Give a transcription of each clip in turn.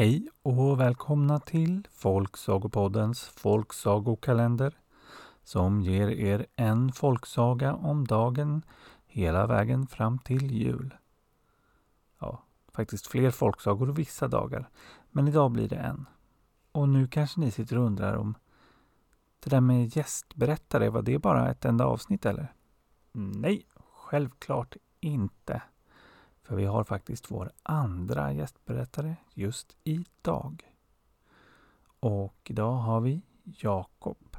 Hej och välkomna till Folksagopoddens folksagokalender som ger er en folksaga om dagen hela vägen fram till jul. Ja, faktiskt fler folksagor vissa dagar, men idag blir det en. Och nu kanske ni sitter och undrar om det där med gästberättare, var det bara ett enda avsnitt eller? Nej, självklart inte. För vi har faktiskt vår andra gästberättare just idag. Och idag har vi Jakob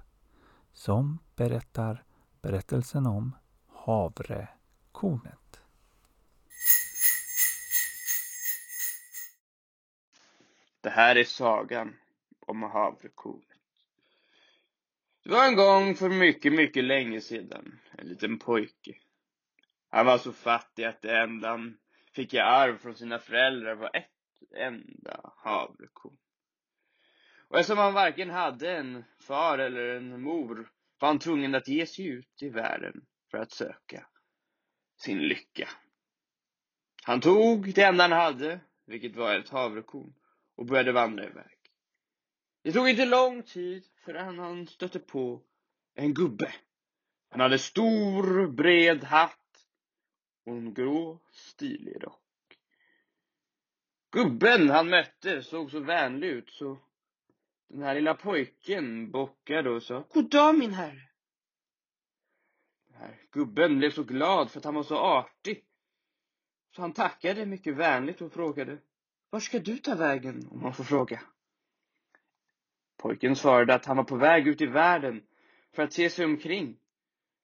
som berättar berättelsen om havrekornet. Det här är sagan om havrekornet. Det var en gång för mycket, mycket länge sedan en liten pojke. Han var så fattig att det enda han fick i arv från sina föräldrar var ett enda havrekorn. Och eftersom han varken hade en far eller en mor var han tvungen att ge sig ut i världen för att söka sin lycka. Han tog det enda han hade, vilket var ett havrekorn, och började vandra iväg. Det tog inte lång tid förrän han stötte på en gubbe. Han hade stor, bred hatt och en grå, stilig rock. Gubben han mötte såg så vänlig ut så den här lilla pojken bockade och sa Goddag, min herre. Den här gubben blev så glad för att han var så artig. Så han tackade mycket vänligt och frågade Var ska du ta vägen om man får fråga? Pojken svarade att han var på väg ut i världen för att se sig omkring.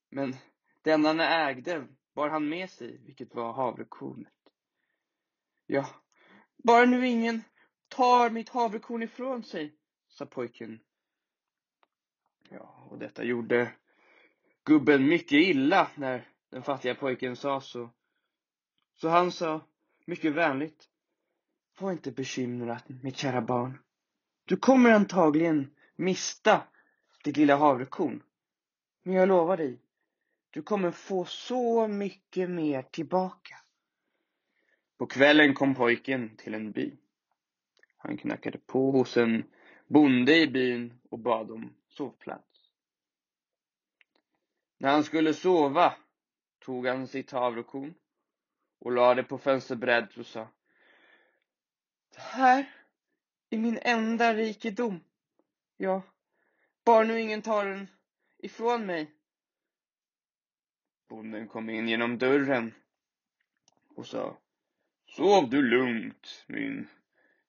Men det enda han ägde bar han med sig, vilket var havrekornet. Ja, bara nu ingen tar mitt havrekorn ifrån sig, sa pojken. Ja, och detta gjorde gubben mycket illa när den fattiga pojken sa så. Så han sa mycket vänligt. Var inte bekymrad, mitt kära barn. Du kommer antagligen mista ditt lilla havrekorn. Men jag lovar dig, du kommer få så mycket mer tillbaka. På kvällen kom pojken till en by. Han knackade på hos en bonde i byn och bad om sovplats. När han skulle sova tog han sitt havrekorn och lade det på fönsterbrädet och sa Det här är min enda rikedom. Ja, bara nu ingen tar den ifrån mig. Bonden kom in genom dörren och sa Sov du lugnt, min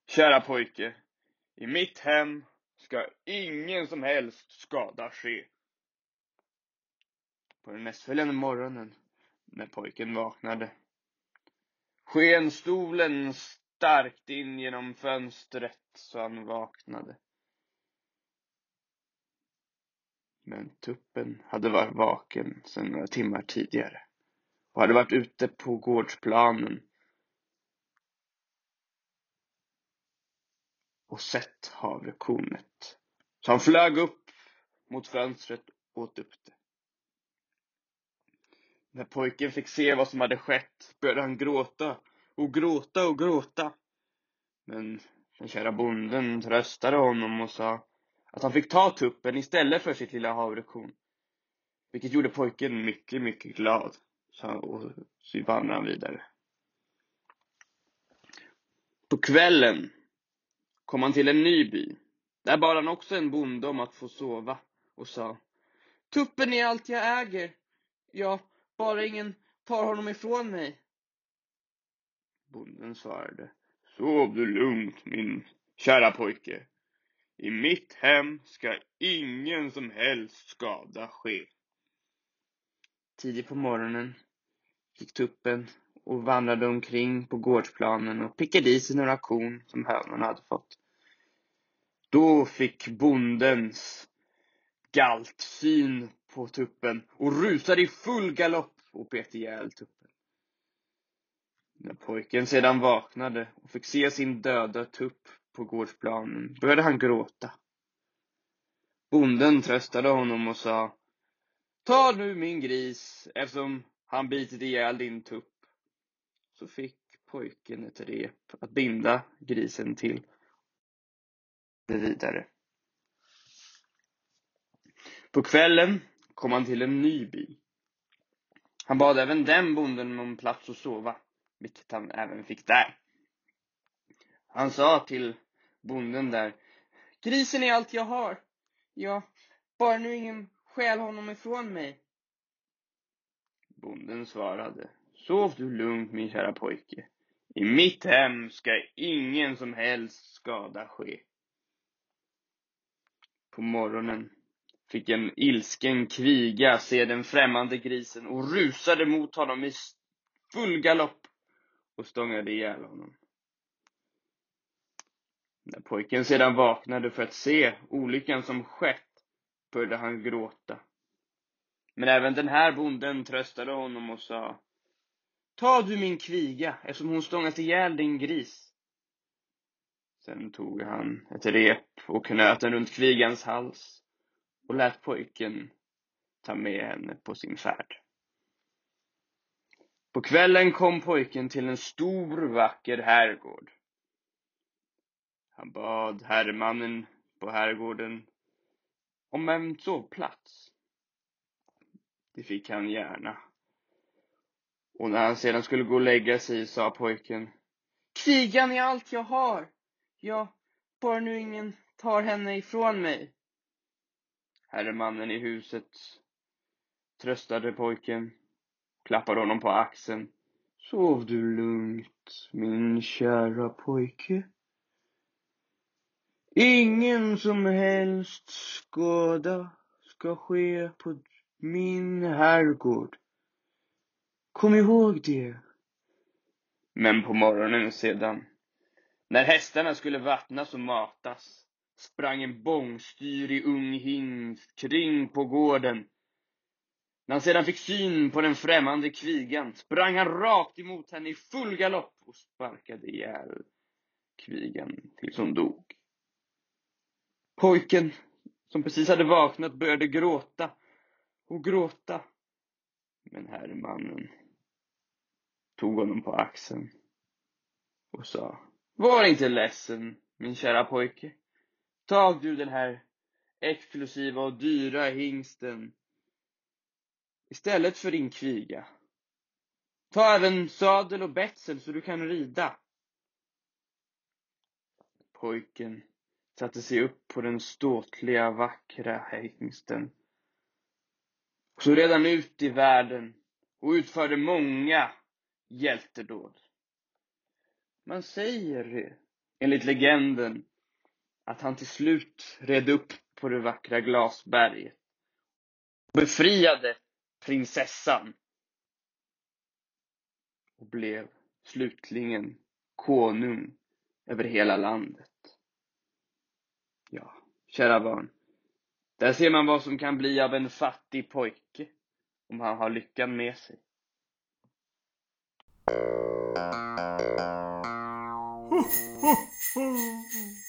kära pojke. I mitt hem ska ingen som helst skada ske. På den nästföljande morgonen, när pojken vaknade, sken stolen starkt in genom fönstret så han vaknade. Men tuppen hade varit vaken sedan några timmar tidigare och hade varit ute på gårdsplanen och sett havrekornet. Så han flög upp mot fönstret och åt upp det. När pojken fick se vad som hade skett började han gråta och gråta och gråta. Men den kära bonden tröstade honom och sa att han fick ta tuppen istället för sitt lilla havrekorn. Vilket gjorde pojken mycket, mycket glad. och så vandrade han vidare. På kvällen kom han till en ny by. Där bad han också en bonde om att få sova och sa Tuppen är allt jag äger. Ja, bara ingen tar honom ifrån mig. Bonden svarade Sov du lugnt min kära pojke. I mitt hem ska ingen som helst skada ske. Tidigt på morgonen gick tuppen och vandrade omkring på gårdsplanen och pickade i sig några korn som hönorna hade fått. Då fick bondens galt syn på tuppen och rusade i full galopp och bet ihjäl tuppen. När pojken sedan vaknade och fick se sin döda tupp på gårdsplanen började han gråta. Bonden tröstade honom och sa Ta nu min gris eftersom han bitit ihjäl din tupp. Så fick pojken ett rep att binda grisen till vidare. På kvällen kom han till en ny by. Han bad även den bonden om plats att sova, vilket han även fick där. Han sa till bonden där, grisen är allt jag har. Ja, bara nu ingen stjäl honom ifrån mig. Bonden svarade, sov du lugnt min kära pojke. I mitt hem ska ingen som helst skada ske. På morgonen fick en ilsken kviga se den främmande grisen och rusade mot honom i full galopp och stångade ihjäl honom. När pojken sedan vaknade för att se olyckan som skett började han gråta. Men även den här bonden tröstade honom och sa Ta du min kviga eftersom hon stångat ihjäl din gris. Sen tog han ett rep och knöt den runt kvigans hals och lät pojken ta med henne på sin färd. På kvällen kom pojken till en stor vacker herrgård. Han bad herremannen på herrgården om en sovplats. Det fick han gärna. Och när han sedan skulle gå och lägga sig sa pojken Krigan är allt jag har. Ja, bara nu ingen tar henne ifrån mig. Herremannen i huset tröstade pojken, klappade honom på axeln. Sov du lugnt, min kära pojke. Ingen som helst skada ska ske på min herrgård. Kom ihåg det. Men på morgonen sedan, när hästarna skulle vattnas och matas, sprang en bångstyrig ung hingst kring på gården. När han sedan fick syn på den främmande kvigan sprang han rakt emot henne i full galopp och sparkade ihjäl kvigan tills hon dog. Pojken, som precis hade vaknat, började gråta och gråta. Men herrmannen tog honom på axeln och sa Var inte ledsen, min kära pojke. Tag du den här exklusiva och dyra hingsten istället för din kviga. Ta även sadel och betsel så du kan rida. Pojken satte sig upp på den ståtliga, vackra hängsten. och så redan ut i världen och utförde många hjältedåd. Man säger, enligt legenden, att han till slut red upp på det vackra glasberget och befriade prinsessan och blev slutligen konung över hela landet. Ja, kära barn. Där ser man vad som kan bli av en fattig pojke om han har lyckan med sig. Ho, ho, ho.